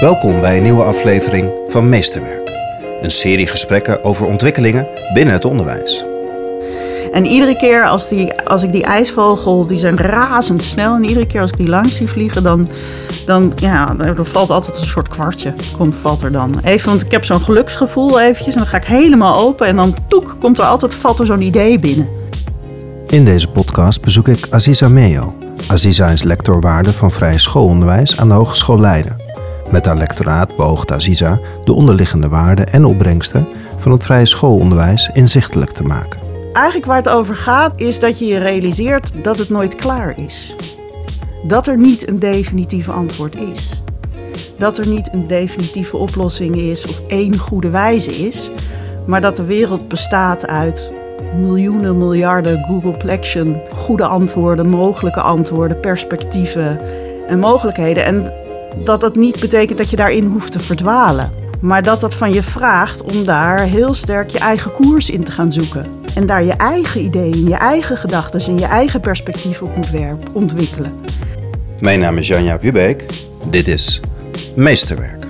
Welkom bij een nieuwe aflevering van Meesterwerk. Een serie gesprekken over ontwikkelingen binnen het onderwijs. En iedere keer als, die, als ik die ijsvogel, die zijn razendsnel. En iedere keer als ik die langs zie vliegen, dan, dan ja, er valt altijd een soort kwartje. Komt, valt er dan. Even, want ik heb zo'n geluksgevoel eventjes. En dan ga ik helemaal open. En dan toek, komt er altijd, valt er zo'n idee binnen. In deze podcast bezoek ik Aziza Meo. Aziza is lector waarde van vrije schoolonderwijs aan de Hogeschool Leiden. Met haar lectoraat beoogt Aziza de onderliggende waarden en opbrengsten van het vrije schoolonderwijs inzichtelijk te maken. Eigenlijk waar het over gaat, is dat je je realiseert dat het nooit klaar is. Dat er niet een definitieve antwoord is. Dat er niet een definitieve oplossing is of één goede wijze is. Maar dat de wereld bestaat uit miljoenen, miljarden Googleplexion goede antwoorden, mogelijke antwoorden, perspectieven en mogelijkheden. En dat dat niet betekent dat je daarin hoeft te verdwalen. Maar dat dat van je vraagt om daar heel sterk je eigen koers in te gaan zoeken. En daar je eigen ideeën, je eigen gedachten en je eigen perspectief op moet ontwikkelen. Mijn naam is Janja Hubeek. Dit is Meesterwerk.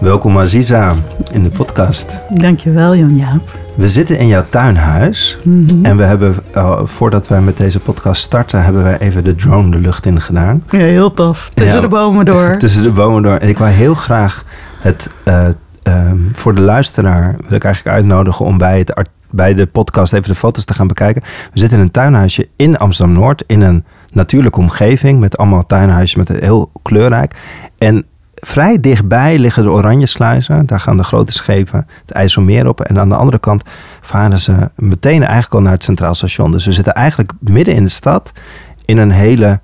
Welkom Aziza in de podcast. Dankjewel Jan-Jaap. We zitten in jouw tuinhuis Mhm. en we hebben, uh, voordat wij met deze podcast starten, hebben wij even de drone de lucht in gedaan. Ja, heel tof. Tussen Ja. de bomen door. Tussen de bomen door. En ik wou heel graag het, uh, um, voor de luisteraar, wil ik eigenlijk uitnodigen om bij, het art, bij de podcast even de foto's te gaan bekijken. We zitten in een tuinhuisje in Amsterdam-Noord, in een natuurlijke omgeving, met allemaal tuinhuisjes, met heel kleurrijk. En vrij dichtbij liggen de Oranjesluizen. Daar gaan de grote schepen het IJsselmeer op. En aan de andere kant varen ze meteen eigenlijk al naar het Centraal Station. Dus we zitten eigenlijk midden in de stad in een hele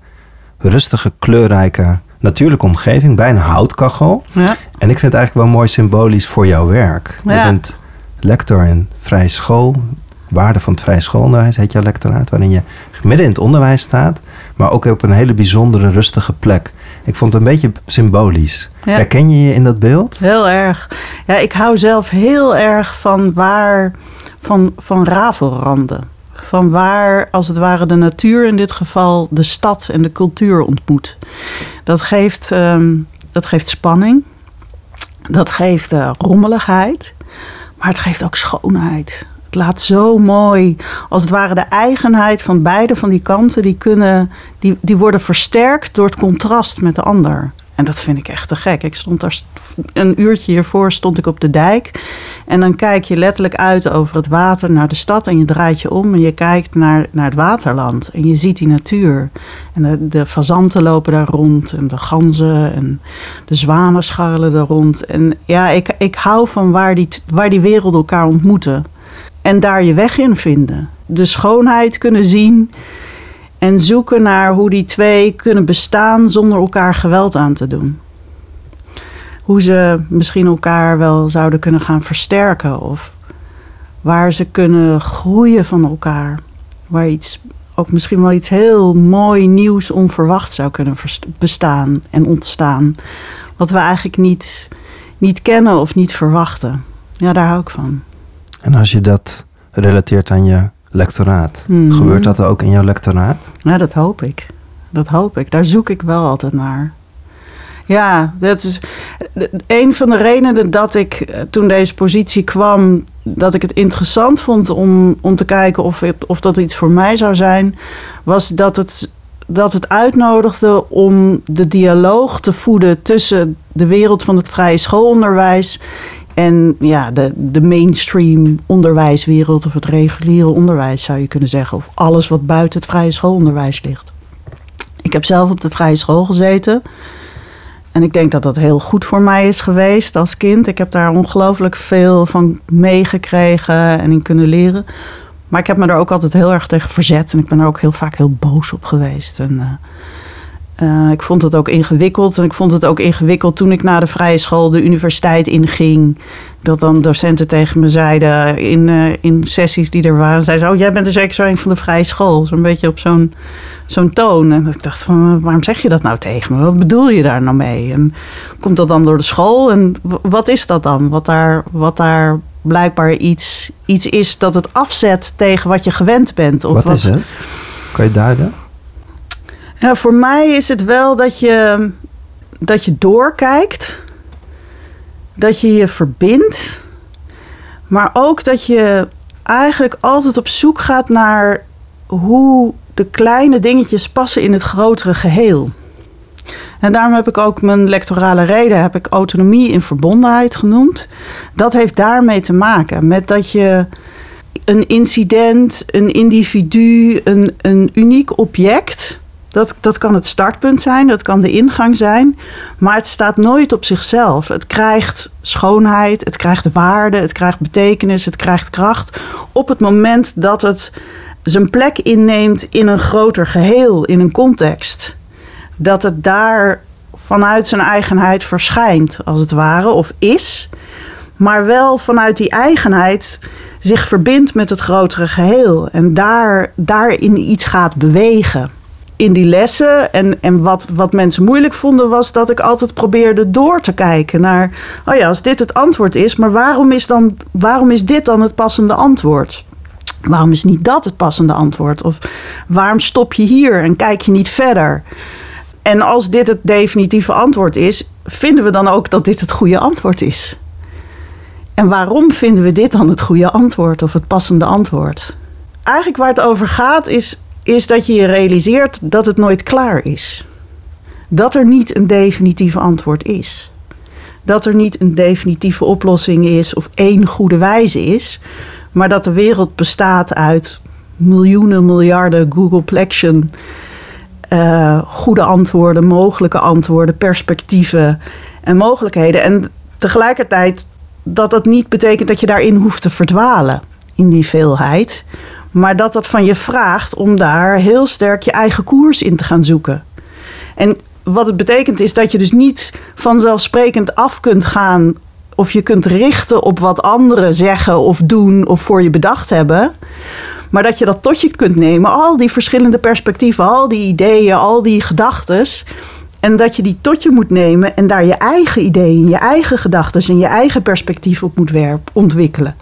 rustige, kleurrijke, natuurlijke omgeving. Bij een houtkachel. Ja. En ik vind het eigenlijk wel mooi symbolisch voor jouw werk. Ja. Je bent lector in vrije school. Waarde van het vrije schoolonderwijs heet jouw lectoraat. Waarin je midden in het onderwijs staat. Maar ook op een hele bijzondere, rustige plek. Ik vond het een beetje symbolisch. Ja. Herken je je in dat beeld? Heel erg. Ja, ik hou zelf heel erg van waar, van, van rafelranden. Van waar, als het ware, de natuur in dit geval de stad en de cultuur ontmoet. Dat geeft, ehm, dat geeft spanning. Dat geeft eh, rommeligheid. Maar het geeft ook schoonheid. Laat zo mooi, als het ware de eigenheid van beide van die kanten, die, kunnen, die, die worden versterkt door het contrast met de ander. En dat vind ik echt te gek. Ik stond daar een uurtje hiervoor stond ik op de dijk. En dan kijk je letterlijk uit over het water naar de stad. En je draait je om en je kijkt naar, naar het waterland. En je ziet die natuur. En de, de fazanten lopen daar rond. En de ganzen en de zwanen scharrelen daar rond. En ja, ik, ik hou van waar die, waar die werelden elkaar ontmoeten. En daar je weg in vinden. De schoonheid kunnen zien. En zoeken naar hoe die twee kunnen bestaan zonder elkaar geweld aan te doen. Hoe ze misschien elkaar wel zouden kunnen gaan versterken. Of waar ze kunnen groeien van elkaar. Waar iets, ook misschien wel iets heel mooi, nieuws, onverwacht zou kunnen bestaan en ontstaan. Wat we eigenlijk niet, niet kennen of niet verwachten. Ja, daar hou ik van. En als je dat relateert aan je lectoraat, Mhm. gebeurt dat ook in jouw lectoraat? Ja, dat hoop ik. Dat hoop ik. Daar zoek ik wel altijd naar. Ja, dat is een van de redenen dat ik eh, toen deze positie kwam, dat ik het interessant vond om, om te kijken of, het, of dat iets voor mij zou zijn, was dat het, dat het uitnodigde om de dialoog te voeden tussen de wereld van het vrije schoolonderwijs en ja, de, de mainstream onderwijswereld of het reguliere onderwijs zou je kunnen zeggen. Of alles wat buiten het vrije schoolonderwijs ligt. Ik heb zelf op de vrije school gezeten. En ik denk dat dat heel goed voor mij is geweest als kind. Ik heb daar ongelooflijk veel van meegekregen en in kunnen leren. Maar ik heb me er ook altijd heel erg tegen verzet. En ik ben er ook heel vaak heel boos op geweest. En, uh, uh, ik vond het ook ingewikkeld. En ik vond het ook ingewikkeld toen ik na de vrije school de universiteit inging. Dat dan docenten tegen me zeiden in, uh, in sessies die er waren. Zeiden ze, oh jij bent dus zeker zo een van de vrije school. Zo'n beetje op zo'n zo'n toon. En ik dacht van, waarom zeg je dat nou tegen me? Wat bedoel je daar nou mee? En komt dat dan door de school? En wat is dat dan? Wat daar, wat daar blijkbaar iets, iets is dat het afzet tegen wat je gewend bent. Of wat, wat is het? Kan je duiden? Ja, voor mij is het wel dat je dat je doorkijkt, dat je je verbindt, maar ook dat je eigenlijk altijd op zoek gaat naar hoe de kleine dingetjes passen in het grotere geheel. En daarom heb ik ook mijn lectorale reden, heb ik autonomie in verbondenheid genoemd. Dat heeft daarmee te maken met dat je een incident, een individu, een, een uniek object. Dat, dat kan het startpunt zijn, dat kan de ingang zijn. Maar het staat nooit op zichzelf. Het krijgt schoonheid, het krijgt waarde, het krijgt betekenis, het krijgt kracht. Op het moment dat het zijn plek inneemt in een groter geheel, in een context. Dat het daar vanuit zijn eigenheid verschijnt, als het ware, of is. Maar wel vanuit die eigenheid zich verbindt met het grotere geheel. En daar, daarin iets gaat bewegen. In die lessen, en, en wat, wat mensen moeilijk vonden, was dat ik altijd probeerde door te kijken naar: oh ja, als dit het antwoord is, maar waarom is, dan, waarom is dit dan het passende antwoord? Waarom is niet dat het passende antwoord? Of waarom stop je hier en kijk je niet verder? En als dit het definitieve antwoord is, vinden we dan ook dat dit het goede antwoord is? En waarom vinden we dit dan het goede antwoord of het passende antwoord? Eigenlijk waar het over gaat is, is dat je je realiseert dat het nooit klaar is. Dat er niet een definitieve antwoord is. Dat er niet een definitieve oplossing is of één goede wijze is, maar dat de wereld bestaat uit miljoenen, miljarden Googleplexion. Uh, goede antwoorden, mogelijke antwoorden, perspectieven en mogelijkheden. En tegelijkertijd dat dat niet betekent dat je daarin hoeft te verdwalen, in die veelheid. Maar dat dat van je vraagt om daar heel sterk je eigen koers in te gaan zoeken. En wat het betekent is dat je dus niet vanzelfsprekend af kunt gaan of je kunt richten op wat anderen zeggen of doen of voor je bedacht hebben. Maar dat je dat tot je kunt nemen, al die verschillende perspectieven, al die ideeën, al die gedachten. En dat je die tot je moet nemen en daar je eigen ideeën, je eigen gedachten en je eigen perspectief op moet ontwikkelen.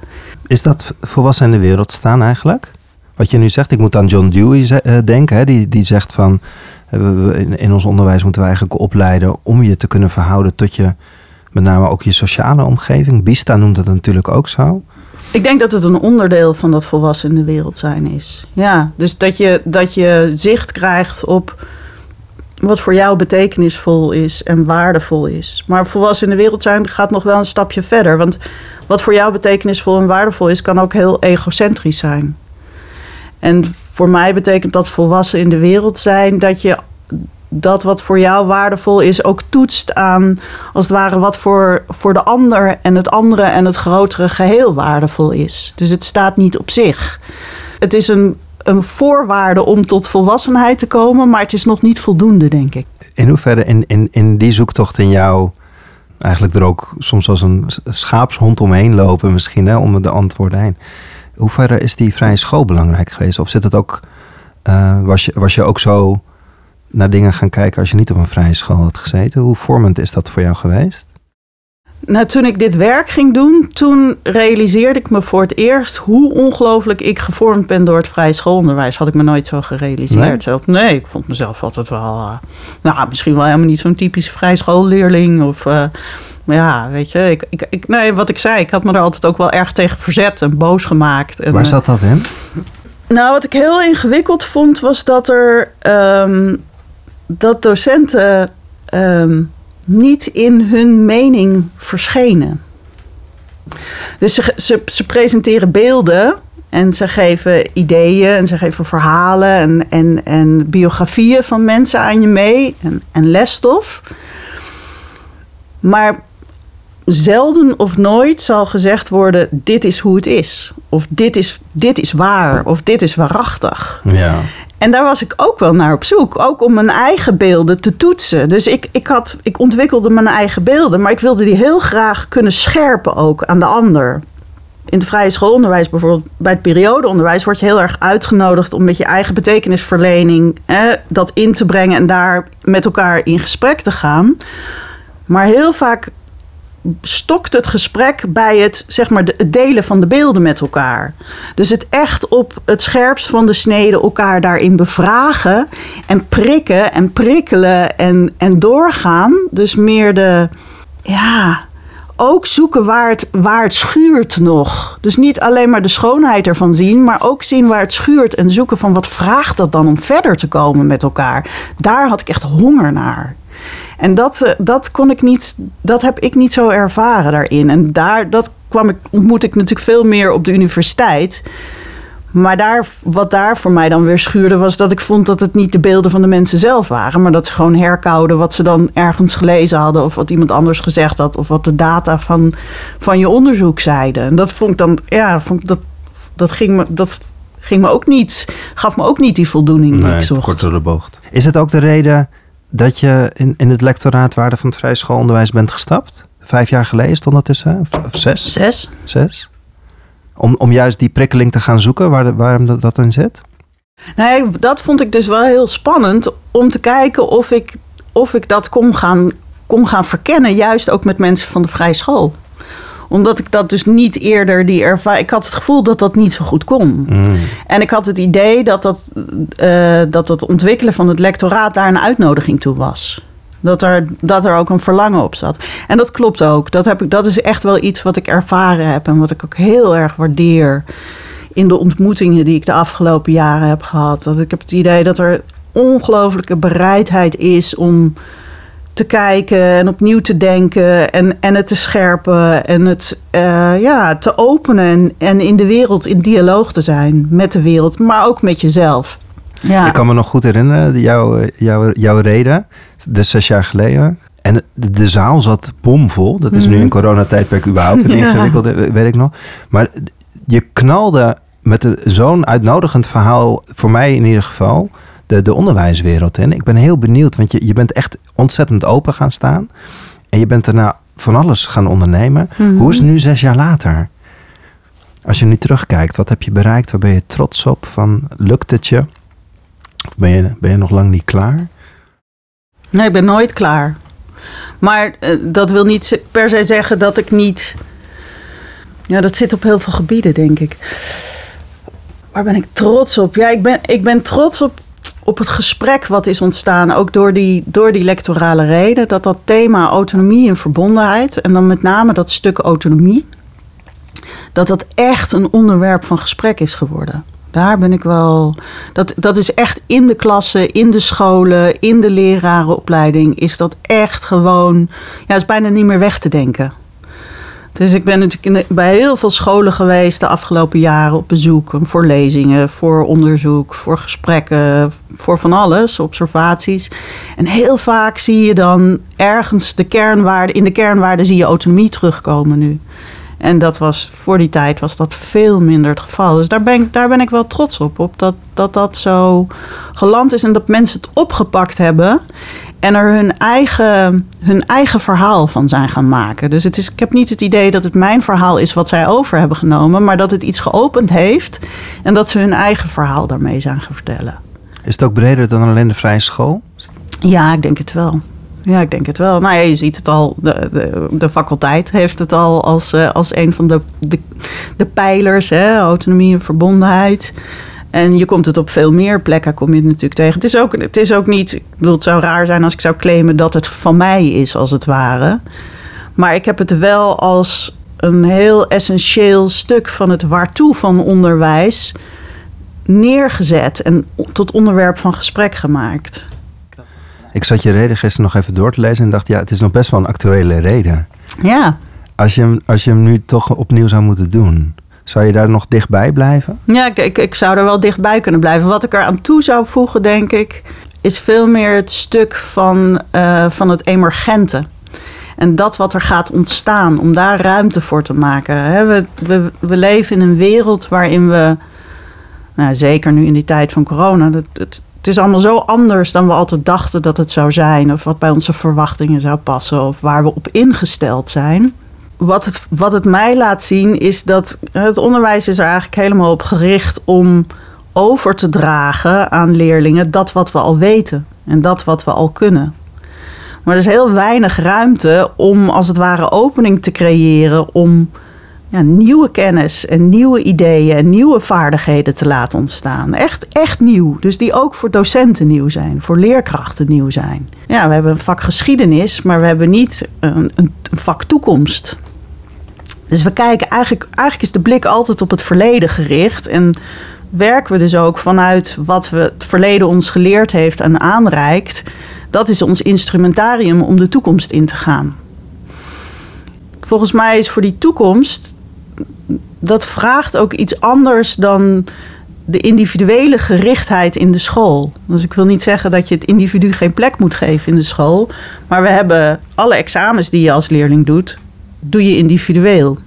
Is dat volwassen de wereld staan eigenlijk? Wat je nu zegt, ik moet aan John Dewey eh, denken. Hè? Die, die zegt van, eh, in ons onderwijs moeten we eigenlijk opleiden om je te kunnen verhouden tot je, met name ook je sociale omgeving. Bista noemt het natuurlijk ook zo. Ik denk dat het een onderdeel van dat volwassen in de wereld zijn is. Ja, dus dat je, dat je zicht krijgt op wat voor jou betekenisvol is en waardevol is. Maar volwassen in de wereld zijn gaat nog wel een stapje verder. Want wat voor jou betekenisvol en waardevol is, kan ook heel egocentrisch zijn. En voor mij betekent dat volwassen in de wereld zijn dat je dat wat voor jou waardevol is ook toetst aan, als het ware, wat voor, voor de ander en het andere en het grotere geheel waardevol is. Dus het staat niet op zich. Het is een een voorwaarde om tot volwassenheid te komen, maar het is nog niet voldoende, denk ik. In hoeverre in, in, in die zoektocht in jou eigenlijk er ook soms als een schaapshond omheen lopen, misschien hè, om de antwoorden heen. Hoe ver is die vrije school belangrijk geweest? Of zit het ook, uh, was, je, was je ook zo naar dingen gaan kijken als je niet op een vrije school had gezeten? Hoe vormend is dat voor jou geweest? Nou, toen ik dit werk ging doen, toen realiseerde ik me voor het eerst hoe ongelooflijk ik gevormd ben door het vrije schoolonderwijs. Had ik me nooit zo gerealiseerd. Nee, nee ik vond mezelf altijd wel, uh, nou, misschien wel helemaal niet zo'n typisch vrije schoolleerling. Of, uh, ja, weet je, ik, ik, ik, nee, wat ik zei, ik had me er altijd ook wel erg tegen verzet en boos gemaakt. En, Waar zat dat in? Nou, wat ik heel ingewikkeld vond, was dat er um, dat docenten. Um, niet in hun mening verschenen. Dus ze, ze, ze, presenteren beelden en ze geven ideeën en ze geven verhalen en, en, en biografieën van mensen aan je mee en, en lesstof. Maar zelden of nooit zal gezegd worden: dit is hoe het is. Of dit is, dit is waar. Of dit is waarachtig. Ja. En daar was ik ook wel naar op zoek. Ook om mijn eigen beelden te toetsen. Dus ik, ik, had, ik ontwikkelde mijn eigen beelden. Maar ik wilde die heel graag kunnen scherpen ook aan de ander. In het vrije schoolonderwijs, bijvoorbeeld bij het periodeonderwijs, word je heel erg uitgenodigd om met je eigen betekenisverlening dat in te brengen en daar met elkaar in gesprek te gaan. Maar heel vaak stokt het gesprek bij het, zeg maar, het delen van de beelden met elkaar. Dus het echt op het scherpst van de snede elkaar daarin bevragen en prikken en prikkelen en, en doorgaan. Dus meer de, ja, ook zoeken waar het, waar het schuurt nog. Dus niet alleen maar de schoonheid ervan zien, maar ook zien waar het schuurt en zoeken van wat vraagt dat dan om verder te komen met elkaar. Daar had ik echt honger naar. En dat, eh, dat kon ik niet, dat heb ik niet zo ervaren daarin. En daar, dat kwam ik, ontmoet ik natuurlijk veel meer op de universiteit. Maar daar, wat daar voor mij dan weer schuurde, was dat ik vond dat het niet de beelden van de mensen zelf waren. Maar dat ze gewoon herkouden wat ze dan ergens gelezen hadden. Of wat iemand anders gezegd had. Of wat de data van, van je onderzoek zeiden. En dat vond ik dan, ja, vond, dat, dat, ging me, dat ging me ook niet, gaf me ook niet die voldoening die ik zocht. kort door de bocht. Is het ook de reden dat je in, in het lectoraat waarde van het vrij schoolonderwijs bent gestapt? Vijf jaar geleden stond dat tussen? Of, of zes? Zes? Zes? Om, om juist die prikkeling te gaan zoeken, waar de, waarom dat, dat in zit? Nee, dat vond ik dus wel heel spannend om te kijken of ik, of ik dat kon gaan, kon gaan verkennen, juist ook met mensen van de vrije school. Omdat ik dat dus niet eerder die ervaring. Ik had het gevoel dat dat niet zo goed kon. Mm. En ik had het idee dat dat, eh, dat het ontwikkelen van het lectoraat daar een uitnodiging toe was. Dat er, dat er ook een verlangen op zat. En dat klopt ook. Dat, heb ik, dat is echt wel iets wat ik ervaren heb en wat ik ook heel erg waardeer in de ontmoetingen die ik de afgelopen jaren heb gehad. Dat ik heb het idee dat er ongelooflijke bereidheid is om te kijken en opnieuw te denken en, en het te scherpen en het eh, ja, te openen en, en in de wereld in dialoog te zijn met de wereld, maar ook met jezelf. Ja. Ik kan me nog goed herinneren, jouw, jouw, jouw reden, dus zes jaar geleden. En de, de zaal zat bomvol. Dat is nu Mhm. in coronatijdperk überhaupt een Ja. ingewikkelde, weet ik nog. Maar je knalde met zo'n uitnodigend verhaal, voor mij in ieder geval, de, de onderwijswereld in. Ik ben heel benieuwd, want je, je bent echt ontzettend open gaan staan. En je bent daarna van alles gaan ondernemen. Mhm. Hoe is het nu zes jaar later? Als je nu terugkijkt, wat heb je bereikt? Waar ben je trots op? Van, lukt het je? Of ben je, ben je nog lang niet klaar? Nee, ik ben nooit klaar. Maar eh, dat wil niet per se zeggen dat ik niet. Ja, dat zit op heel veel gebieden, denk ik. Waar ben ik trots op? Ja, ik ben, ik ben trots op, op het gesprek wat is ontstaan. Ook door die, door die lectorale reden. Dat dat thema autonomie en verbondenheid. En dan met name dat stuk autonomie. Dat dat echt een onderwerp van gesprek is geworden. Daar ben ik wel. Dat, dat is echt in de klassen, in de scholen, in de lerarenopleiding. Is dat echt gewoon. Ja, is bijna niet meer weg te denken. Dus ik ben natuurlijk bij heel veel scholen geweest de afgelopen jaren op bezoek. Voor lezingen, voor onderzoek, voor gesprekken, voor van alles, observaties. En heel vaak zie je dan ergens de kernwaarde, in de kernwaarden zie je autonomie terugkomen nu. En dat was voor die tijd was dat veel minder het geval. Dus daar ben ik, daar ben ik wel trots op. Op dat, dat dat zo geland is en dat mensen het opgepakt hebben. En er hun eigen, hun eigen verhaal van zijn gaan maken. Dus het is, ik heb niet het idee dat het mijn verhaal is wat zij over hebben genomen. Maar dat het iets geopend heeft. En dat ze hun eigen verhaal daarmee zijn gaan vertellen. Is het ook breder dan alleen de vrije school? Ja, ik denk het wel. Ja, ik denk het wel. Nou ja, je ziet het al. De, de, de faculteit heeft het al als, eh, als een van de, de, de pijlers. Hè? Autonomie en verbondenheid. En je komt het op veel meer plekken kom je het natuurlijk tegen. Het is ook, het is ook niet... Ik bedoel, het zou raar zijn als ik zou claimen dat het van mij is, als het ware. Maar ik heb het wel als een heel essentieel stuk van het waartoe van onderwijs neergezet en tot onderwerp van gesprek gemaakt. Ik zat je reden gisteren nog even door te lezen en dacht, ja, het is nog best wel een actuele reden. Ja, Als je, hem- als je hem nu toch opnieuw zou moeten doen, zou je daar nog dichtbij blijven? Ja, ik, ik, ik zou er wel dichtbij kunnen blijven. Wat ik er aan toe zou voegen, denk ik, is veel meer het stuk van, eh, van het emergente. En dat wat er gaat ontstaan, om daar ruimte voor te maken. We, we, we leven in een wereld waarin we, nou, zeker nu in die tijd van corona, het, het, het is allemaal zo anders dan we altijd dachten dat het zou zijn. Of wat bij onze verwachtingen zou passen, of waar we op ingesteld zijn wat het, wat het mij laat zien is dat het onderwijs is er eigenlijk helemaal op gericht om over te dragen aan leerlingen dat wat we al weten en dat wat we al kunnen. Maar er is heel weinig ruimte om als het ware opening te creëren om nieuwe kennis en nieuwe ideeën en nieuwe vaardigheden te laten ontstaan. Echt, echt nieuw. Dus die ook voor docenten nieuw zijn, voor leerkrachten nieuw zijn. Ja, we hebben een vak geschiedenis, maar we hebben niet een, een vak toekomst. Dus we kijken eigenlijk, eigenlijk is de blik altijd op het verleden gericht. En werken we dus ook vanuit wat we het verleden ons geleerd heeft en aanreikt. Dat is ons instrumentarium om de toekomst in te gaan. Volgens mij is voor die toekomst dat vraagt ook iets anders dan de individuele gerichtheid in de school. Dus ik wil niet zeggen dat je het individu geen plek moet geven in de school. Maar we hebben alle examens die je als leerling doet, doe je individueel.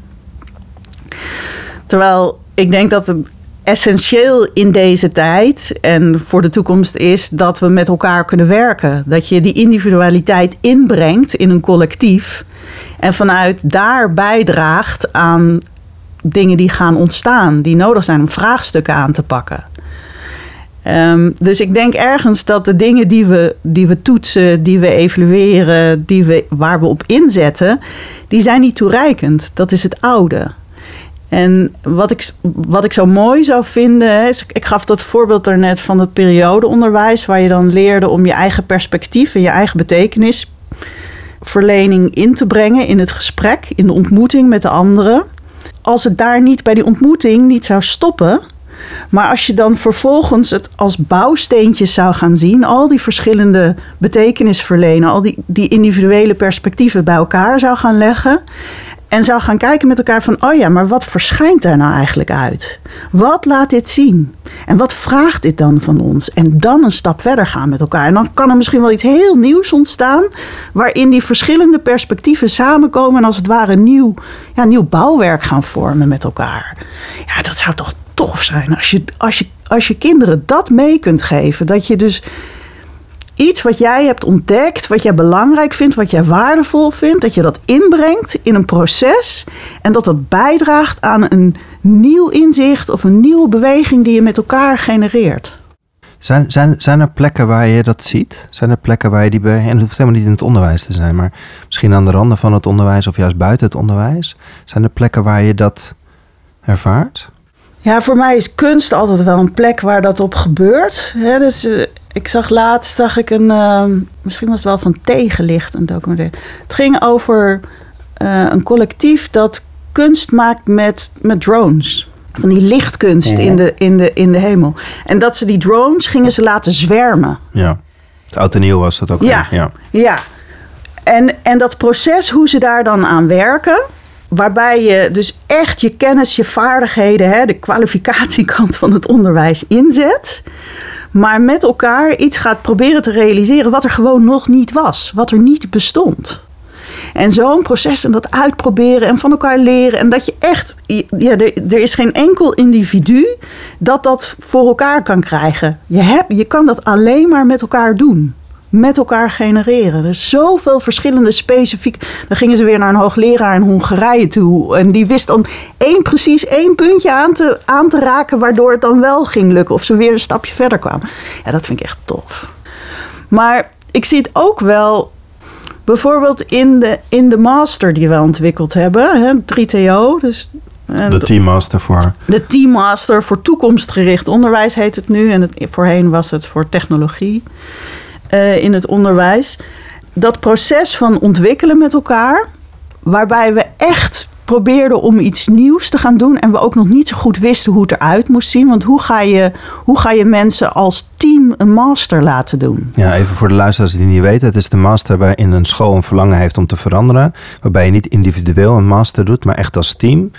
Terwijl ik denk dat het essentieel in deze tijd en voor de toekomst is dat we met elkaar kunnen werken. Dat je die individualiteit inbrengt in een collectief en vanuit daar bijdraagt aan dingen die gaan ontstaan, die nodig zijn om vraagstukken aan te pakken. Um, dus ik denk ergens dat de dingen die we, die we toetsen, die we evalueren, die we, waar we op inzetten, die zijn niet toereikend. Dat is het oude. En wat ik, wat ik zo mooi zou vinden, is, ik gaf dat voorbeeld daarnet van het periodeonderwijs, waar je dan leerde om je eigen perspectief en je eigen betekenisverlening in te brengen in het gesprek, in de ontmoeting met de anderen als het daar niet bij die ontmoeting niet zou stoppen. Maar als je dan vervolgens het als bouwsteentjes zou gaan zien, al die verschillende betekenisverlenen, al die, die individuele perspectieven bij elkaar zou gaan leggen. En zou gaan kijken met elkaar van, oh ja, maar wat verschijnt daar nou eigenlijk uit? Wat laat dit zien? En wat vraagt dit dan van ons? En dan een stap verder gaan met elkaar. En dan kan er misschien wel iets heel nieuws ontstaan, waarin die verschillende perspectieven samenkomen en als het ware nieuw, ja, nieuw bouwwerk gaan vormen met elkaar. Ja, dat zou toch tof zijn als je, als je, als je kinderen dat mee kunt geven. Dat je dus iets wat jij hebt ontdekt, wat jij belangrijk vindt, wat jij waardevol vindt, dat je dat inbrengt in een proces en dat dat bijdraagt aan een nieuw inzicht of een nieuwe beweging die je met elkaar genereert. Zijn, zijn, zijn er plekken waar je dat ziet? Zijn er plekken waar je die bij. En het hoeft helemaal niet in het onderwijs te zijn, maar misschien aan de randen van het onderwijs of juist buiten het onderwijs. Zijn er plekken waar je dat ervaart? Ja, voor mij is kunst altijd wel een plek waar dat op gebeurt. dus, eh, ik zag laatst zag ik een, ehm, misschien was het wel van Tegenlicht, een documentaire. Het ging over eh, een collectief dat kunst maakt met, met drones. Van die lichtkunst in, de, in, de, in de hemel. En dat ze die drones gingen ze laten zwermen. Ja, het oud en nieuw was dat ook. Ja, ja. ja. En, en dat proces, hoe ze daar dan aan werken waarbij je dus echt je kennis, je vaardigheden, hè, de kwalificatiekant van het onderwijs inzet. Maar met elkaar iets gaat proberen te realiseren wat er gewoon nog niet was, wat er niet bestond. En zo'n proces en dat uitproberen en van elkaar leren. En dat je echt, ja, er, er, is geen enkel individu dat dat voor elkaar kan krijgen. Je, hebt, je kan dat alleen maar met elkaar doen met elkaar genereren. Er is zoveel verschillende specifieke. Dan gingen ze weer naar een hoogleraar in Hongarije toe. En die wist dan één, precies één puntje aan te, aan te raken. waardoor het dan wel ging lukken. Of ze weer een stapje verder kwamen. Ja, dat vind ik echt tof. Maar ik zie het ook wel. Bijvoorbeeld in de, in de master die we ontwikkeld hebben, hè, 3TO, dus de teammaster voor. De teammaster voor toekomstgericht onderwijs heet het nu. En het, voorheen was het voor technologie. Eh, in het onderwijs. Dat proces van ontwikkelen met elkaar, waarbij we echt probeerden om iets nieuws te gaan doen en we ook nog niet zo goed wisten hoe het eruit moest zien. Want hoe ga je, hoe ga je mensen als team een master laten doen? Ja, even voor de luisteraars die niet weten. Het is de master waarin een school een verlangen heeft om te veranderen. Waarbij je niet individueel een master doet, maar echt als team.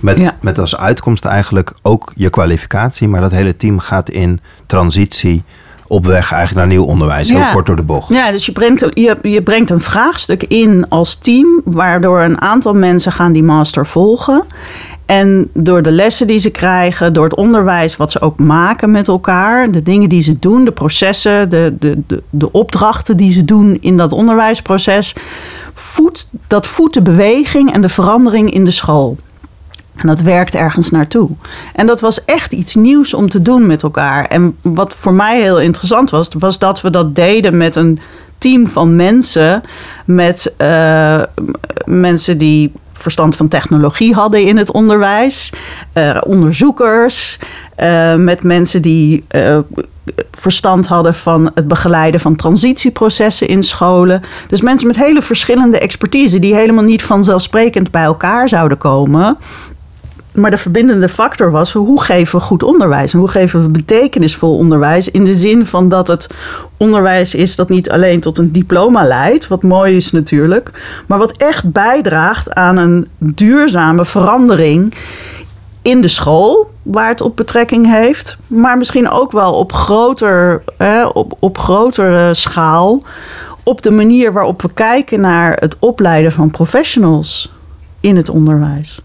Met, met als uitkomst eigenlijk ook je kwalificatie. Maar dat hele team gaat in transitie op weg eigenlijk naar nieuw onderwijs. Heel kort door de bocht. Ja, dus je brengt, je, je brengt een vraagstuk in als team, waardoor een aantal mensen gaan die master volgen. En door de lessen die ze krijgen, door het onderwijs wat ze ook maken met elkaar, de dingen die ze doen, de processen, de, de, de, de opdrachten die ze doen in dat onderwijsproces, voedt, dat voedt de beweging en de verandering in de school. En dat werkt ergens naartoe. En dat was echt iets nieuws om te doen met elkaar. En wat voor mij heel interessant was, was dat we dat deden met een team van mensen. Met uh, mensen die verstand van technologie hadden in het onderwijs, uh, onderzoekers, uh, met mensen die verstand hadden van het begeleiden van transitieprocessen in scholen. Dus mensen met hele verschillende expertise die helemaal niet vanzelfsprekend bij elkaar zouden komen. Maar de verbindende factor was hoe geven we goed onderwijs en hoe geven we betekenisvol onderwijs in de zin van dat het onderwijs is dat niet alleen tot een diploma leidt, wat mooi is natuurlijk, maar wat echt bijdraagt aan een duurzame verandering in de school, waar het op betrekking heeft, maar misschien ook wel op, groter, op, op grotere schaal, op de manier waarop we kijken naar het opleiden van professionals in het onderwijs.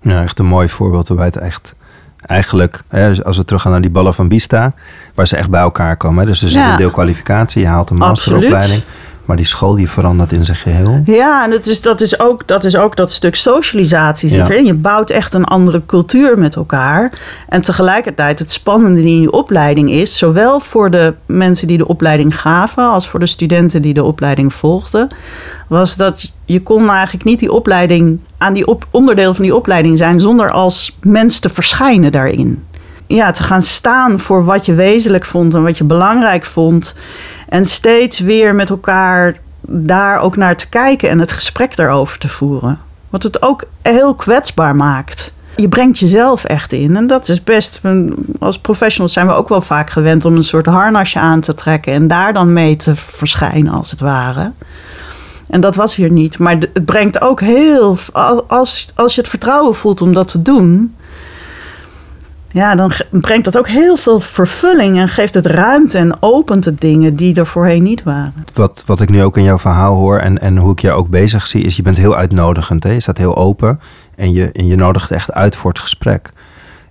Ja, echt een mooi voorbeeld waarbij het echt eigenlijk, hè, als we teruggaan naar die ballen van Bista, waar ze echt bij elkaar komen. Hè? Dus er zit ja. een deel kwalificatie, je haalt een masteropleiding. Maar die school die verandert in zijn geheel. Ja, en dat is, dat is, ook, dat, is ook dat stuk socialisatie zit ja. erin. Je bouwt echt een andere cultuur met elkaar. En tegelijkertijd het spannende in je opleiding is... zowel voor de mensen die de opleiding gaven... als voor de studenten die de opleiding volgden... was dat je kon eigenlijk niet die opleiding... aan die op, onderdeel van die opleiding zijn... zonder als mens te verschijnen daarin ja, te gaan staan voor wat je wezenlijk vond en wat je belangrijk vond. En steeds weer met elkaar daar ook naar te kijken en het gesprek daarover te voeren. Wat het ook heel kwetsbaar maakt. Je brengt jezelf echt in. En dat is best. Als professionals zijn we ook wel vaak gewend om een soort harnasje aan te trekken. En daar dan mee te verschijnen, als het ware. En dat was hier niet. Maar het brengt ook heel. Als, als je het vertrouwen voelt om dat te doen ja, dan brengt dat ook heel veel vervulling en geeft het ruimte en opent het dingen die er voorheen niet waren. Wat, wat ik nu ook in jouw verhaal hoor en, en hoe ik je ook bezig zie, is je bent heel uitnodigend. Hè? Je staat heel open en je, en je nodigt echt uit voor het gesprek.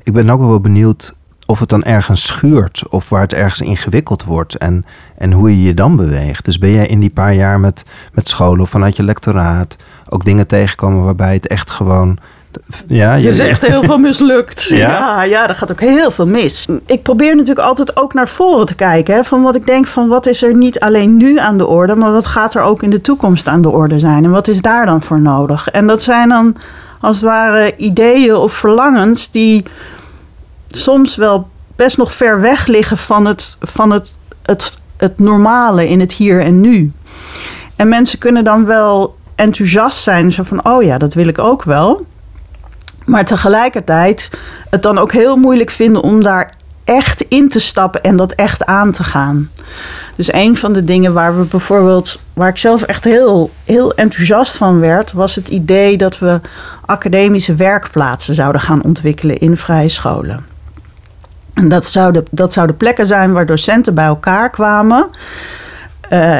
Ik ben ook wel benieuwd of het dan ergens schuurt of waar het ergens ingewikkeld wordt en, en hoe je je dan beweegt. Dus ben jij in die paar jaar met, met scholen of vanuit je lectoraat ook dingen tegenkomen waarbij het echt gewoon ja, je, je zegt heel veel mislukt. Ja? ja? Ja, er gaat ook heel veel mis. Ik probeer natuurlijk altijd ook naar voren te kijken. Hè, van wat ik denk van wat is er niet alleen nu aan de orde, maar wat gaat er ook in de toekomst aan de orde zijn? En wat is daar dan voor nodig? En dat zijn dan als het ware ideeën of verlangens die soms wel best nog ver weg liggen van het, van het, het, het normale in het hier en nu. En mensen kunnen dan wel enthousiast zijn, zo van, oh ja, dat wil ik ook wel. Maar tegelijkertijd het dan ook heel moeilijk vinden om daar echt in te stappen en dat echt aan te gaan. Dus een van de dingen waar we bijvoorbeeld, waar ik zelf echt heel, heel enthousiast van werd, was het idee dat we academische werkplaatsen zouden gaan ontwikkelen in vrije scholen. En dat zouden, dat zouden plekken zijn waar docenten bij elkaar kwamen.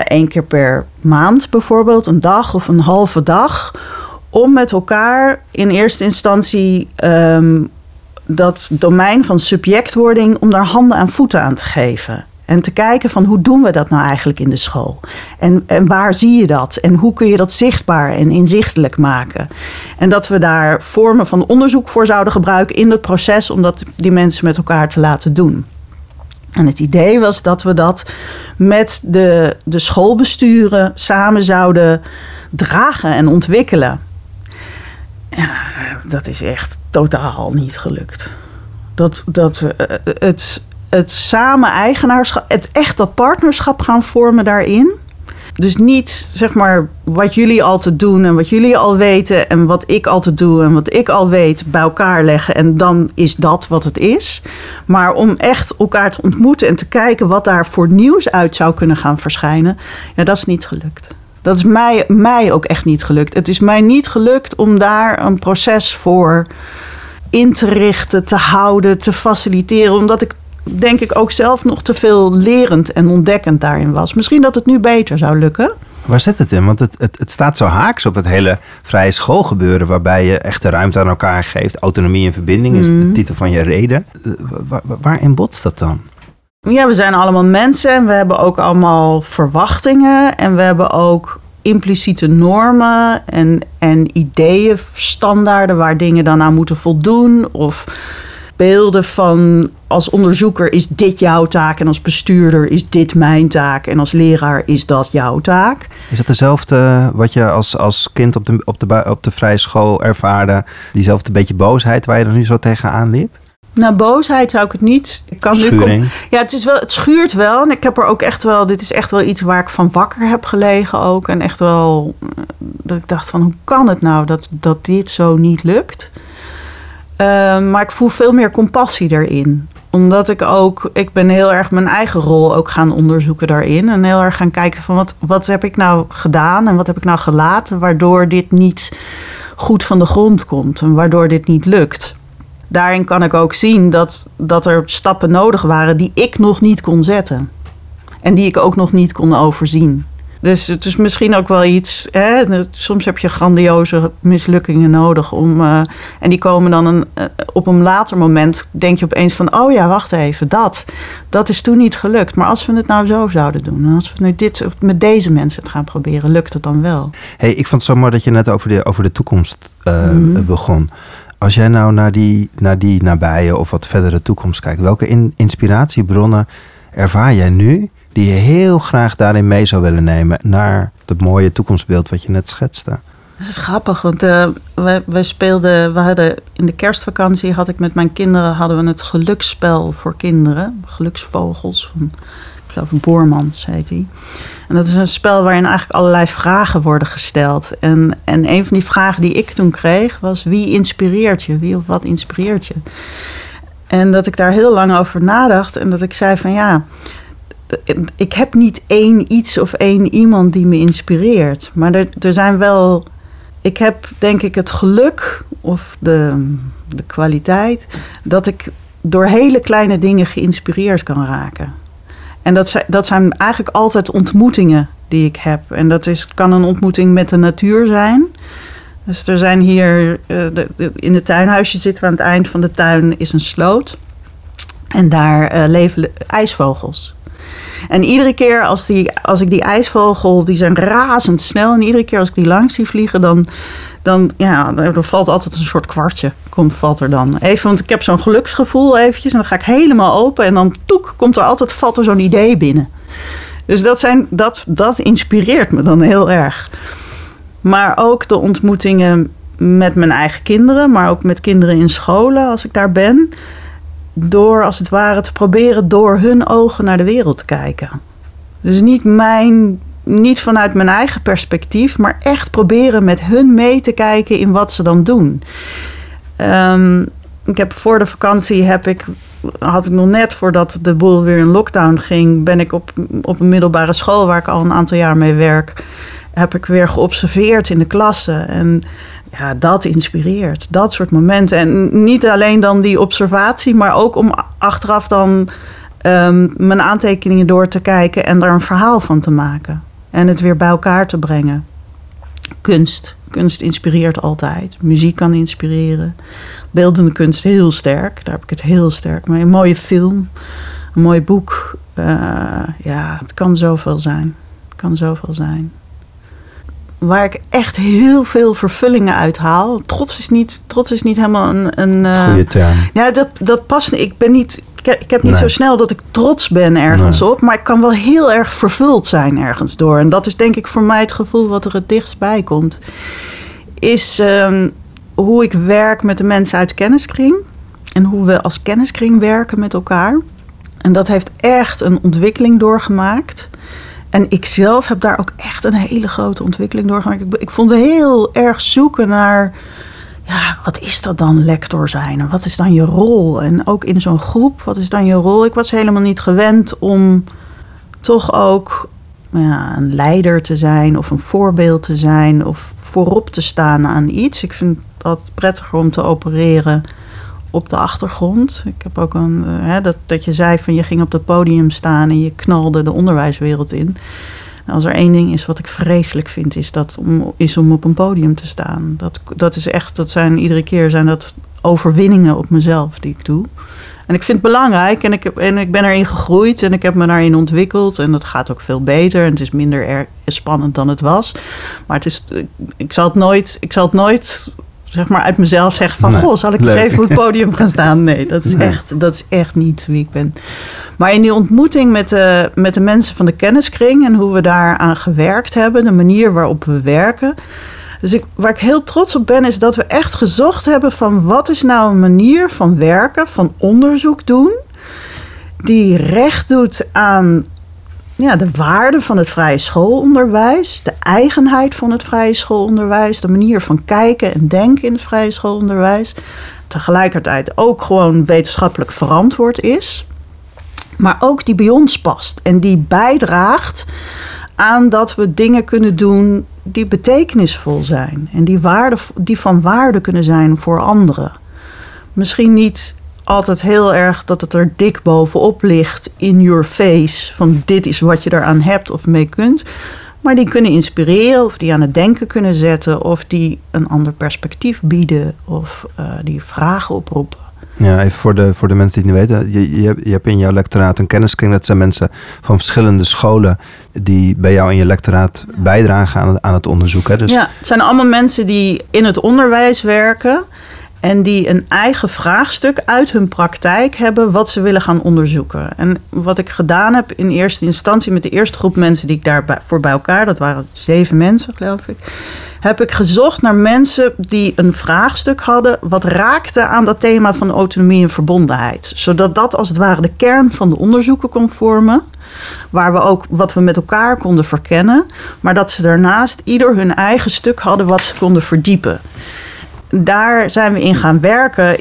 Eén keer per maand bijvoorbeeld, een dag of een halve dag om met elkaar in eerste instantie um, dat domein van subjectwording, om daar handen en voeten aan te geven. En te kijken van hoe doen we dat nou eigenlijk in de school? En, en waar zie je dat? En hoe kun je dat zichtbaar en inzichtelijk maken? En dat we daar vormen van onderzoek voor zouden gebruiken in het proces om dat die mensen met elkaar te laten doen. En het idee was dat we dat met de, de schoolbesturen samen zouden dragen en ontwikkelen. Ja, dat is echt totaal niet gelukt. Dat, dat uh, het, het samen eigenaarschap, het echt dat partnerschap gaan vormen daarin. Dus niet zeg maar wat jullie altijd doen en wat jullie al weten en wat ik altijd doe en wat ik al weet bij elkaar leggen en dan is dat wat het is. Maar om echt elkaar te ontmoeten en te kijken wat daar voor nieuws uit zou kunnen gaan verschijnen, ja, dat is niet gelukt. Dat is mij, mij ook echt niet gelukt. Het is mij niet gelukt om daar een proces voor in te richten, te houden, te faciliteren. Omdat ik denk ik ook zelf nog te veel lerend en ontdekkend daarin was. Misschien dat het nu beter zou lukken. Waar zit het in? Want het, het, het staat zo haaks op het hele vrije schoolgebeuren, waarbij je echt de ruimte aan elkaar geeft. Autonomie en verbinding is de mhm. titel van je reden. Waar, waarin botst dat dan? Ja, we zijn allemaal mensen en we hebben ook allemaal verwachtingen. En we hebben ook impliciete normen en, en ideeën, standaarden waar dingen dan aan moeten voldoen. Of beelden van als onderzoeker is dit jouw taak en als bestuurder is dit mijn taak en als leraar is dat jouw taak. Is dat dezelfde wat je als, als kind op de, op, de, op de vrije school ervaarde? Diezelfde beetje boosheid waar je er nu zo tegenaan liep? Nou, boosheid zou ik het niet. Ik kan Schuring. Nu ja, het, is wel, het schuurt wel. En ik heb er ook echt wel. Dit is echt wel iets waar ik van wakker heb gelegen ook. En echt wel. eh, Dat ik dacht van hoe kan het nou dat, dat dit zo niet lukt? Ehm, maar ik voel veel meer compassie erin omdat ik ook, ik ben heel erg mijn eigen rol ook gaan onderzoeken daarin. En heel erg gaan kijken van wat, wat heb ik nou gedaan en wat heb ik nou gelaten, waardoor dit niet goed van de grond komt en waardoor dit niet lukt. Daarin kan ik ook zien dat, dat er stappen nodig waren die ik nog niet kon zetten. En die ik ook nog niet kon overzien. Dus het is misschien ook wel iets. Hè, soms heb je grandioze mislukkingen nodig om. Uh, en die komen dan een, uh, op een later moment. Denk je opeens van: oh ja, wacht even, dat. Dat is toen niet gelukt. Maar als we het nou zo zouden doen. En als we nu dit of met deze mensen het gaan proberen, lukt het dan wel. hey, ik vond het zo mooi dat je net over de, over de toekomst uh, mm-hmm. begon. Als jij nou naar die, naar die nabije of wat verdere toekomst kijkt, welke in, inspiratiebronnen ervaar jij nu? die je heel graag daarin mee zou willen nemen naar het mooie toekomstbeeld wat je net schetste? Dat is grappig, want uh, we, we speelden, we hadden in de kerstvakantie had ik met mijn kinderen hadden we het geluksspel voor kinderen, geluksvogels van, ik geloof Boormans heet die. En dat is een spel waarin eigenlijk allerlei vragen worden gesteld. En, en een van die vragen die ik toen kreeg was: wie inspireert je? Wie of wat inspireert je? En dat ik daar heel lang over nadacht en dat ik zei van ja, ik heb niet één iets of één iemand die me inspireert. Maar er, er zijn wel. Ik heb denk ik het geluk of de, de kwaliteit dat ik door hele kleine dingen geïnspireerd kan raken. En dat zijn, dat zijn eigenlijk altijd ontmoetingen die ik heb. En dat is, kan een ontmoeting met de natuur zijn. Dus er zijn hier, de, in het tuinhuisje zitten we aan het eind van de tuin, is een sloot. En daar uh, leven ijsvogels. En iedere keer als, die, als ik die ijsvogel, die zijn razendsnel. En iedere keer als ik die langs zie vliegen, dan, dan ja, er valt altijd een soort kwartje. Komt, valt er dan. Even, want ik heb zo'n geluksgevoel eventjes. En dan ga ik helemaal open. En dan toek, komt er altijd, valt er zo'n idee binnen. Dus dat, zijn, dat, dat inspireert me dan heel erg. Maar ook de ontmoetingen met mijn eigen kinderen. Maar ook met kinderen in scholen als ik daar ben door als het ware te proberen door hun ogen naar de wereld te kijken. Dus niet, mijn, niet vanuit mijn eigen perspectief, maar echt proberen met hun mee te kijken in wat ze dan doen. Um, ik heb voor de vakantie heb ik, had ik nog net voordat de boel weer in lockdown ging, ben ik op, op een middelbare school waar ik al een aantal jaar mee werk, heb ik weer geobserveerd in de klassen. En ja, dat inspireert. Dat soort momenten. En niet alleen dan die observatie, maar ook om achteraf dan um, mijn aantekeningen door te kijken en daar een verhaal van te maken. En het weer bij elkaar te brengen. Kunst. Kunst inspireert altijd. Muziek kan inspireren. Beeldende kunst heel sterk. Daar heb ik het heel sterk mee. Een mooie film. Een mooi boek. Uh, ja, het kan zoveel zijn. Het kan zoveel zijn waar ik echt heel veel vervullingen uit haal. Trots is niet, trots is niet helemaal een. een uh, Goeie term. Ja, dat, dat past niet. Ik ben niet. Ik heb niet nee. zo snel dat ik trots ben ergens nee. op, maar ik kan wel heel erg vervuld zijn ergens door. En dat is denk ik voor mij het gevoel wat er het dichtst bij komt. Is um, hoe ik werk met de mensen uit de kenniskring. En hoe we als kenniskring werken met elkaar. En dat heeft echt een ontwikkeling doorgemaakt. En ik zelf heb daar ook echt een hele grote ontwikkeling doorgemaakt. Ik, ik vond heel erg zoeken naar, ja, wat is dat dan, lector zijn? En wat is dan je rol? En ook in zo'n groep, wat is dan je rol? Ik was helemaal niet gewend om toch ook ja, een leider te zijn of een voorbeeld te zijn of voorop te staan aan iets. Ik vind dat prettiger om te opereren op de achtergrond. Ik heb ook een, uh, hè, dat, dat je zei van je ging op het podium staan en je knalde de onderwijswereld in. En als er één ding is wat ik vreselijk vind, is, dat om, is om op een podium te staan. Dat, dat is echt, dat zijn iedere keer zijn dat overwinningen op mezelf die ik doe. En ik vind het belangrijk en ik, heb, en ik ben erin gegroeid en ik heb me daarin ontwikkeld. En dat gaat ook veel beter en het is minder spannend dan het was. Maar het is, ik zal het nooit, ik zal het nooit zeg maar uit mezelf zeggen van... Nee, goh, zal ik eens even op het podium gaan staan? Nee, dat is, Nee. echt, dat is echt niet wie ik ben. Maar in die ontmoeting met de, met de mensen van de kenniskring... en hoe we daaraan gewerkt hebben, de manier waarop we werken... Dus ik, waar ik heel trots op ben, is dat we echt gezocht hebben van wat is nou een manier van werken, van onderzoek doen, die recht doet aan ja, de waarde van het vrije schoolonderwijs, de eigenheid van het vrije schoolonderwijs, de manier van kijken en denken in het vrije schoolonderwijs. Tegelijkertijd ook gewoon wetenschappelijk verantwoord is, maar ook die bij ons past en die bijdraagt aan dat we dingen kunnen doen die betekenisvol zijn en die, waarde, die van waarde kunnen zijn voor anderen. Misschien niet altijd heel erg dat het er dik bovenop ligt in your face van dit is wat je eraan hebt of mee kunt, maar die kunnen inspireren of die aan het denken kunnen zetten of die een ander perspectief bieden of eh, die vragen oproepen. Ja, even voor de, voor de mensen die het niet weten. Je, je, hebt, je hebt in jouw lectoraat een kenniskring. Dat zijn mensen van verschillende scholen die bij jou in je lectoraat bijdragen aan het, aan het onderzoek. Hè? Dus, Ja, het zijn allemaal mensen die in het onderwijs werken en die een eigen vraagstuk uit hun praktijk hebben wat ze willen gaan onderzoeken. En wat ik gedaan heb in eerste instantie met de eerste groep mensen die ik daarvoor bij elkaar, dat waren zeven mensen geloof ik, heb ik gezocht naar mensen die een vraagstuk hadden wat raakte aan dat thema van autonomie en verbondenheid. Zodat dat als het ware de kern van de onderzoeken kon vormen. Waar we ook wat we met elkaar konden verkennen. Maar dat ze daarnaast ieder hun eigen stuk hadden wat ze konden verdiepen. Daar zijn we in gaan werken,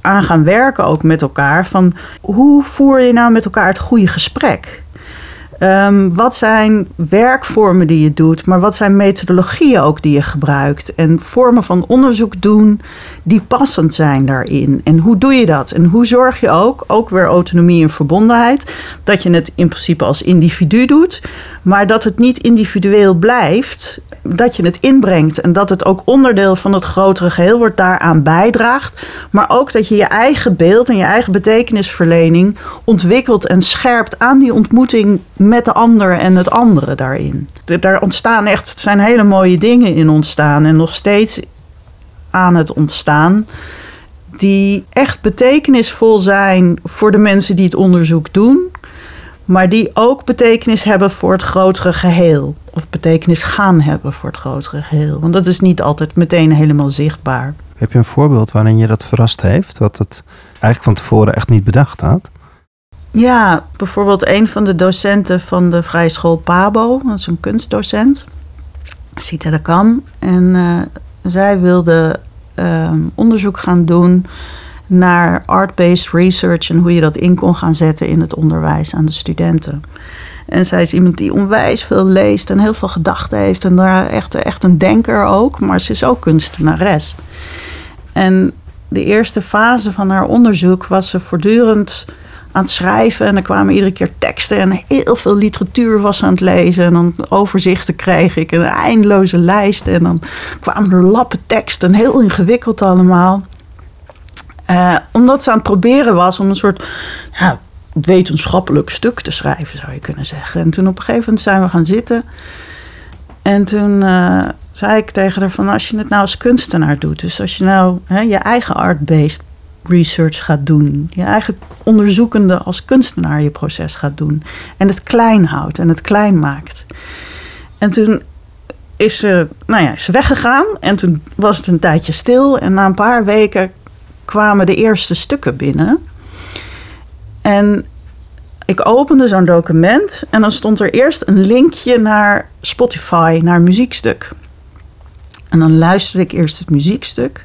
aan gaan werken ook met elkaar. Van hoe voer je nou met elkaar het goede gesprek? Ehm, wat zijn werkvormen die je doet, maar wat zijn methodologieën ook die je gebruikt? En vormen van onderzoek doen die passend zijn daarin. En hoe doe je dat? En hoe zorg je ook, ook weer autonomie en verbondenheid, dat je het in principe als individu doet, maar dat het niet individueel blijft, dat je het inbrengt en dat het ook onderdeel van het grotere geheel wordt, daaraan bijdraagt, maar ook dat je je eigen beeld en je eigen betekenisverlening ontwikkelt en scherpt aan die ontmoeting met de ander en het andere daarin. Daar ontstaan echt, zijn hele mooie dingen in ontstaan en nog steeds aan het ontstaan. Die echt betekenisvol zijn voor de mensen die het onderzoek doen. Maar die ook betekenis hebben voor het grotere geheel. Of betekenis gaan hebben voor het grotere geheel. Want dat is niet altijd meteen helemaal zichtbaar. Heb je een voorbeeld waarin je dat verrast heeft? Wat het eigenlijk van tevoren echt niet bedacht had? Ja, bijvoorbeeld een van de docenten van de Vrije School Pabo, dat is een kunstdocent, Sita de Kam. En eh, zij wilde ehm, onderzoek gaan doen naar art-based research en hoe je dat in kon gaan zetten in het onderwijs aan de studenten. En zij is iemand die onwijs veel leest en heel veel gedachten heeft en daar echt, echt een denker ook, maar ze is ook kunstenares. En de eerste fase van haar onderzoek was ze voortdurend aan het schrijven. En er kwamen iedere keer teksten en heel veel literatuur was aan het lezen. En dan overzichten kreeg ik en een eindeloze lijst. En dan kwamen er lappen teksten, heel ingewikkeld allemaal. Eh, omdat ze aan het proberen was om een soort ja, wetenschappelijk stuk te schrijven, zou je kunnen zeggen. En toen op een gegeven moment zijn we gaan zitten. En toen eh, zei ik tegen haar van als je het nou als kunstenaar doet. Dus als je nou hè, je eigen art-based research gaat doen. Je eigen onderzoekende als kunstenaar je proces gaat doen. En het klein houdt en het klein maakt. En toen is ze, nou ja, is weggegaan. En toen was het een tijdje stil. En na een paar weken kwamen de eerste stukken binnen. En ik opende zo'n document en dan stond er eerst een linkje naar Spotify, naar muziekstuk. En dan luisterde ik eerst het muziekstuk.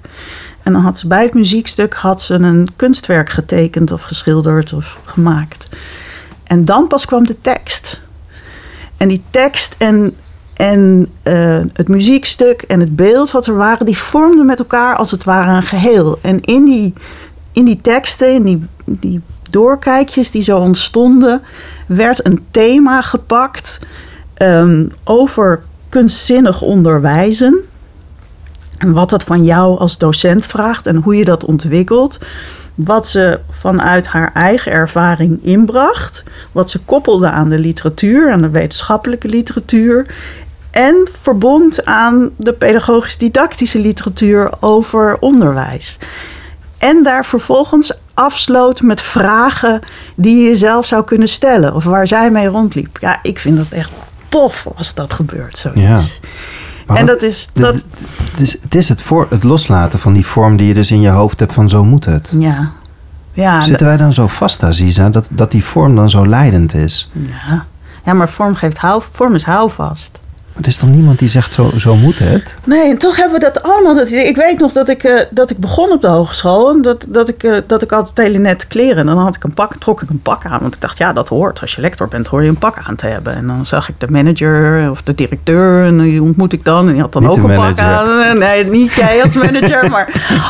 En dan had ze bij het muziekstuk had ze een kunstwerk getekend of geschilderd of gemaakt. En dan pas kwam de tekst. En die tekst en, en eh, het muziekstuk en het beeld wat er waren, die vormden met elkaar als het ware een geheel. En in die, in die teksten, in die, die doorkijkjes die zo ontstonden, werd een thema gepakt ehm, over kunstzinnig onderwijzen. En wat dat van jou als docent vraagt en hoe je dat ontwikkelt. wat ze vanuit haar eigen ervaring inbracht, wat ze koppelde aan de literatuur, aan de wetenschappelijke literatuur. En verbond aan de pedagogisch-didactische literatuur over onderwijs. En daar vervolgens afsloot met vragen die je zelf zou kunnen stellen. Of waar zij mee rondliep. Ja, ik vind dat echt tof als dat gebeurt, zoiets. Ja. Maar en wat- dat is... Dat, Dus het is het, voor, het loslaten van die vorm die je dus in je hoofd hebt van zo moet het. ja. Ja, Zitten wij dan zo vast, Aziza, dat, dat die vorm dan zo leidend is? ja. ja, maar vorm, geeft hou, vorm is houvast. Maar er is toch niemand die zegt zo, zo moet het? Nee, en toch hebben we dat allemaal. Dat, ik weet nog dat ik, eh, dat ik begon op de hogeschool. En dat, dat, ik, eh, dat ik altijd hele nette kleren. En dan had ik een pak, trok ik een pak aan. Want ik dacht, ja, dat hoort. Als je lector bent, hoor je een pak aan te hebben. En dan zag ik de manager of de directeur. En die ontmoet ik dan. En die had dan Niet ook een pak aan. Nee, niet jij als manager, maar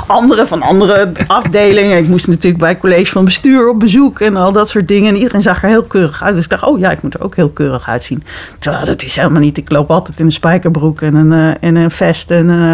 anderen van andere afdelingen. Ik moest natuurlijk bij het college van bestuur op bezoek. En al dat soort dingen. En iedereen zag er heel keurig uit. Dus ik dacht, oh ja, ik moet er ook heel keurig uitzien. Terwijl dat is helemaal niet. Ik loop altijd in een spijkerbroek en een, eh, en een vest. En, eh,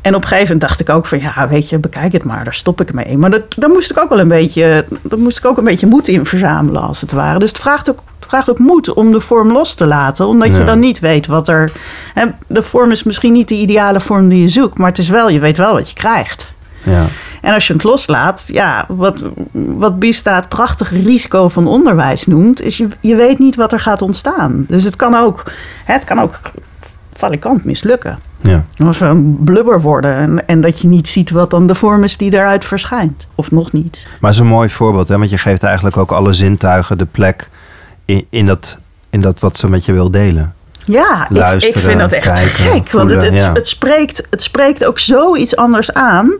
en op een gegeven moment dacht ik ook van ja, weet je, bekijk het maar, daar stop ik mee. Maar dat, daar moest ik ook wel een beetje, daar moest ik ook een beetje moed in verzamelen als het ware. Dus het vraagt ook, het vraagt ook moed om de vorm los te laten, omdat Ja. je dan niet weet wat er. Hè, de vorm is misschien niet de ideale vorm die je zoekt, maar het is wel, je weet wel wat je krijgt. Ja. En als je het loslaat, ja, wat, wat Bista het prachtige risico van onderwijs noemt, is je, je weet niet wat er gaat ontstaan. Dus het kan ook, hè, het kan ook valikant mislukken. ja. Of een blubber worden en, en dat je niet ziet wat dan de vorm is die daaruit verschijnt. Of nog niet. Maar het is een mooi voorbeeld, hè? want je geeft eigenlijk ook alle zintuigen de plek in, in, dat, in dat wat ze met je wil delen. Ja, ik, ik vind dat echt kijken, gek. Want het, het, ja. het, spreekt, het spreekt ook zoiets anders aan.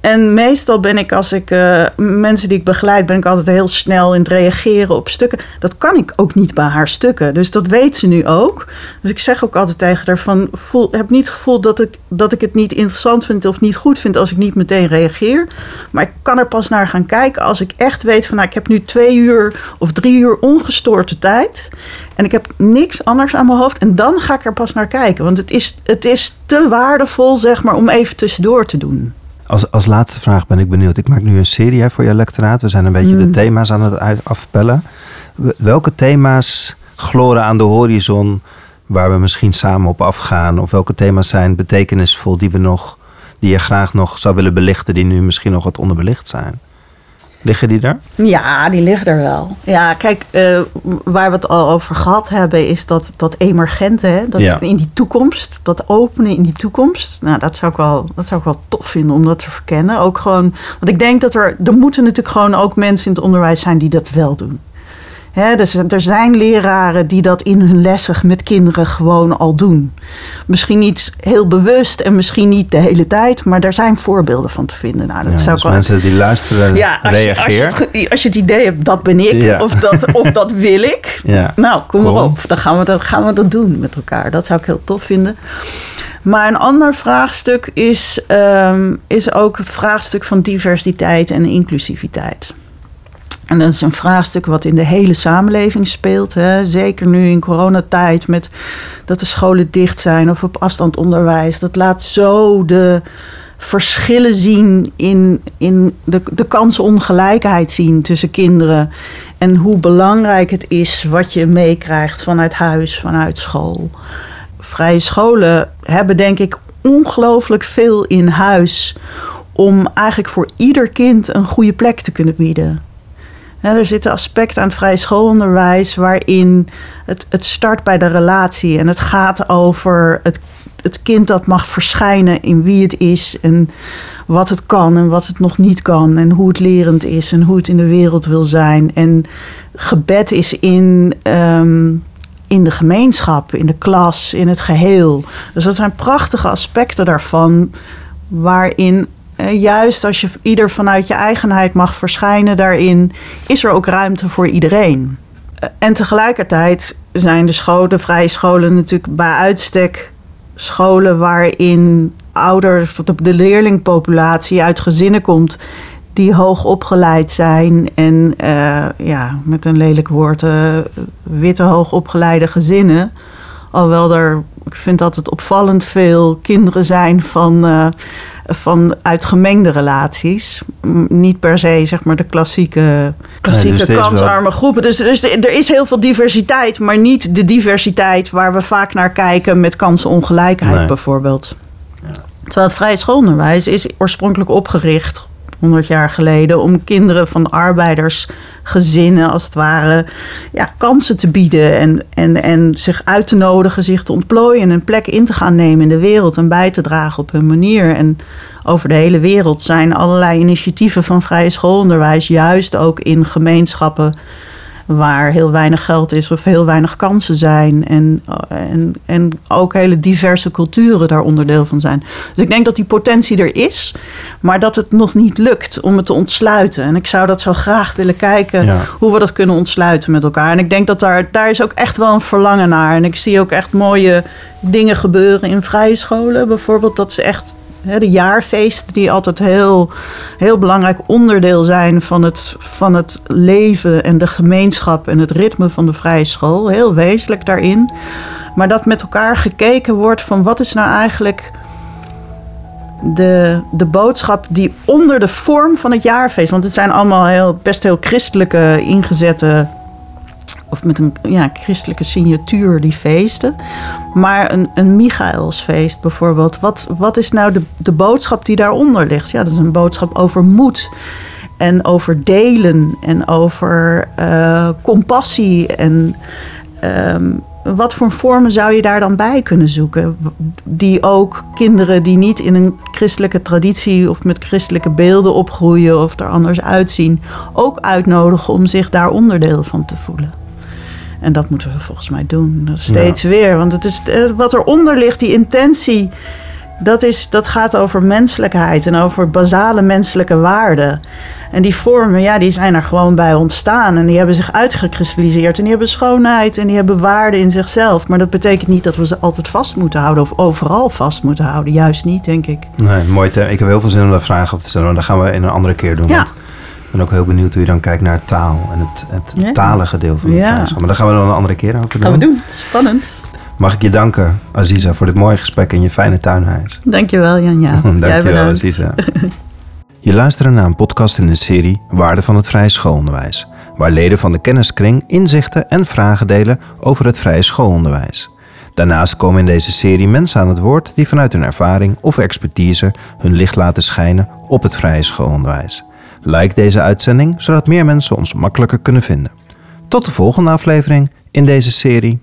En meestal ben ik, als ik eh, mensen die ik begeleid, ben ik altijd heel snel in het reageren op stukken. Dat kan ik ook niet bij haar stukken. Dus dat weet ze nu ook. Dus ik zeg ook altijd tegen haar van, voel, heb niet het gevoel dat ik, dat ik het niet interessant vind of niet goed vind als ik niet meteen reageer. Maar ik kan er pas naar gaan kijken als ik echt weet van, nou, ik heb nu twee uur of drie uur ongestoorde tijd. En ik heb niks anders aan mijn hoofd. En dan ga ik er pas naar kijken. Want het is, het is te waardevol, zeg maar, om even tussendoor te doen. Als, als laatste vraag ben ik benieuwd. Ik maak nu een serie hè, voor jouw lectoraat. We zijn een beetje de Mm. thema's aan het afpellen. Welke thema's gloren aan de horizon waar we misschien samen op afgaan? Of welke thema's zijn betekenisvol die we nog, die je graag nog zou willen belichten, die nu misschien nog wat onderbelicht zijn? Liggen die daar? Ja, die liggen er wel. Ja, kijk, eh, waar we het al over gehad hebben, is dat, dat emergente, hè? dat Ja. in die toekomst, dat openen in die toekomst. Nou, dat zou, ik wel, dat zou ik wel tof vinden om dat te verkennen. Ook gewoon, want ik denk dat er, er moeten natuurlijk gewoon ook mensen in het onderwijs zijn die dat wel doen. Dus er zijn leraren die dat in hun lessen met kinderen gewoon al doen. Misschien niet heel bewust en misschien niet de hele tijd, maar daar zijn voorbeelden van te vinden. Nou, dat Ja, zou dus mensen die luisteren, ja, als je, als, je het, als je het idee hebt, dat ben ik, Ja. of, dat, of dat wil ik. Nou, kom Cool. maar op. Dan gaan we, dat, gaan we dat doen met elkaar. Dat zou ik heel tof vinden. Maar een ander vraagstuk is, ehm, is ook het vraagstuk van diversiteit en inclusiviteit. En dat is een vraagstuk wat in de hele samenleving speelt. Hè. Zeker nu in coronatijd met dat de scholen dicht zijn of op afstand onderwijs. Dat laat zo de verschillen zien in, in de, de kansenongelijkheid zien tussen kinderen. En hoe belangrijk het is wat je meekrijgt vanuit huis, vanuit school. Vrije scholen hebben denk ik ongelooflijk veel in huis om eigenlijk voor ieder kind een goede plek te kunnen bieden. Er zitten aspecten aan het vrije schoolonderwijs waarin het, het start bij de relatie en het gaat over het, het kind dat mag verschijnen in wie het is en wat het kan en wat het nog niet kan en hoe het lerend is en hoe het in de wereld wil zijn. En gebed is in, ehm, in de gemeenschap, in de klas, in het geheel. Dus dat zijn prachtige aspecten daarvan waarin eh, juist als je ieder vanuit je eigenheid mag verschijnen daarin, is er ook ruimte voor iedereen. Eh, En tegelijkertijd zijn de, scholen, vrije scholen natuurlijk bij uitstek scholen waarin ouders, de, leerlingpopulatie uit gezinnen komt die hoog opgeleid zijn en eh, ja, met een lelijk woord, witte hoogopgeleide gezinnen Alhoewel er, ik vind dat het opvallend veel kinderen zijn van, uh, van uit gemengde relaties. Niet per se zeg maar de klassieke, klassieke nee, kansarme wel... groepen. Dus, dus er is heel veel diversiteit, maar niet de diversiteit waar we vaak naar kijken met kansenongelijkheid nee. bijvoorbeeld. Terwijl het vrije schoolonderwijs is oorspronkelijk opgericht 100 jaar geleden om kinderen van arbeidersgezinnen als het ware ja, kansen te bieden en, en, en zich uit te nodigen, zich te ontplooien en een plek in te gaan nemen in de wereld en bij te dragen op hun manier. En over de hele wereld zijn allerlei initiatieven van vrije schoolonderwijs juist ook in gemeenschappen waar heel weinig geld is of heel weinig kansen zijn. En, en, en ook hele diverse culturen daar onderdeel van zijn. Dus ik denk dat die potentie er is, maar dat het nog niet lukt om het te ontsluiten. En ik zou dat zo graag willen kijken hoe we dat kunnen ontsluiten met elkaar. En ik denk dat daar, daar is ook echt wel een verlangen naar. En ik zie ook echt mooie dingen gebeuren in vrije scholen. Bijvoorbeeld dat ze echt de jaarfeesten die altijd heel, heel belangrijk onderdeel zijn van het, van het leven en de gemeenschap en het ritme van de vrije school. Heel wezenlijk daarin. Maar dat met elkaar gekeken wordt van wat is nou eigenlijk de, de boodschap die onder de vorm van het jaarfeest. Want het zijn allemaal heel, best heel christelijke ingezette of met een ja, christelijke signatuur, die feesten. Maar een, een Michaelsfeest bijvoorbeeld, wat, wat is nou de, de boodschap die daaronder ligt? Ja, dat is een boodschap over moed en over delen en over uh, compassie. En um, wat voor vormen zou je daar dan bij kunnen zoeken? Die ook kinderen die niet in een christelijke traditie of met christelijke beelden opgroeien of er anders uitzien, ook uitnodigen om zich daar onderdeel van te voelen. En dat moeten we volgens mij doen. Dat steeds weer. Want het is, eh, wat eronder ligt, die intentie, dat, is, dat gaat over menselijkheid en over basale menselijke waarden. En die vormen, ja, die zijn er gewoon bij ontstaan. En die hebben zich uitgekristalliseerd. En die hebben schoonheid en die hebben waarde in zichzelf. Maar dat betekent niet dat we ze altijd vast moeten houden of overal vast moeten houden. Juist niet, denk ik. Nee, mooi. Te, ik heb heel veel zin om daar vragen op te stellen. Maar dat gaan we in een andere keer doen. Ja. Want ben ook heel benieuwd hoe je dan kijkt naar taal en het, het talige deel van de ja. Maar daar gaan we dan een andere keer over doen. Gaan we doen. Spannend. Mag ik je danken, Aziza, voor dit mooie gesprek in je fijne tuinhuis. Dankjewel, Janja. Dankjewel, Aziza. je luistert naar een podcast in de serie Waarde van het Vrije Schoolonderwijs, waar leden van de kenniskring inzichten en vragen delen over het vrije schoolonderwijs. Daarnaast komen in deze serie mensen aan het woord die vanuit hun ervaring of expertise hun licht laten schijnen op het vrije schoolonderwijs. Like deze uitzending, zodat meer mensen ons makkelijker kunnen vinden. Tot de volgende aflevering in deze serie.